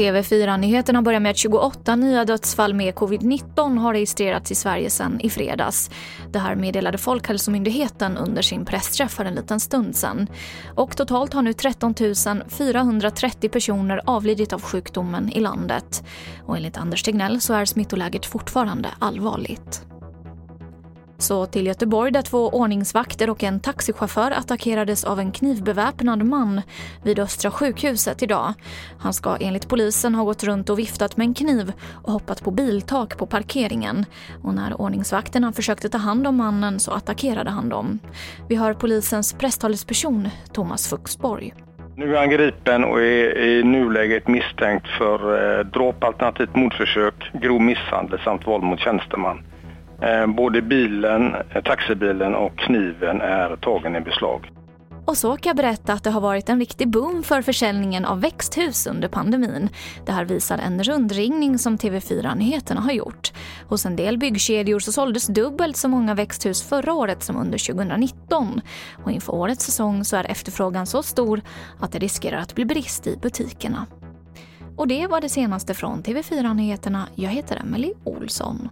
TV4-nyheterna börjar med att 28 nya dödsfall med covid-19 har registrerats i Sverige sedan i fredags. Det här meddelade Folkhälsomyndigheten under sin pressträff för en liten stund sedan. Och totalt har nu 13 430 personer avlidit av sjukdomen i landet. Och enligt Anders Tegnell så är smittoläget fortfarande allvarligt. Så till Göteborg där två ordningsvakter och en taxichaufför attackerades av en knivbeväpnad man vid Östra sjukhuset idag. Han ska enligt polisen ha gått runt och viftat med en kniv och hoppat på biltak på parkeringen. Och när ordningsvakterna försökte ta hand om mannen så attackerade han dem. Vi hör polisens presstalesperson Thomas Fuxborg. Nu är han gripen och är i nuläget misstänkt för eh, dråp alternativt mordförsök, grov misshandel samt våld mot tjänsteman. Eh, både bilen, eh, taxibilen och kniven är tagen i beslag. Och så kan jag berätta att det har varit en riktig boom för försäljningen av växthus under pandemin. Det här visar en rundringning som TV4 Nyheterna har gjort. Hos en del byggkedjor så såldes dubbelt så många växthus förra året som under 2019. Och inför årets säsong så är efterfrågan så stor att det riskerar att bli brist i butikerna. Och det var det senaste från TV4 Nyheterna. Jag heter Emily Olsson.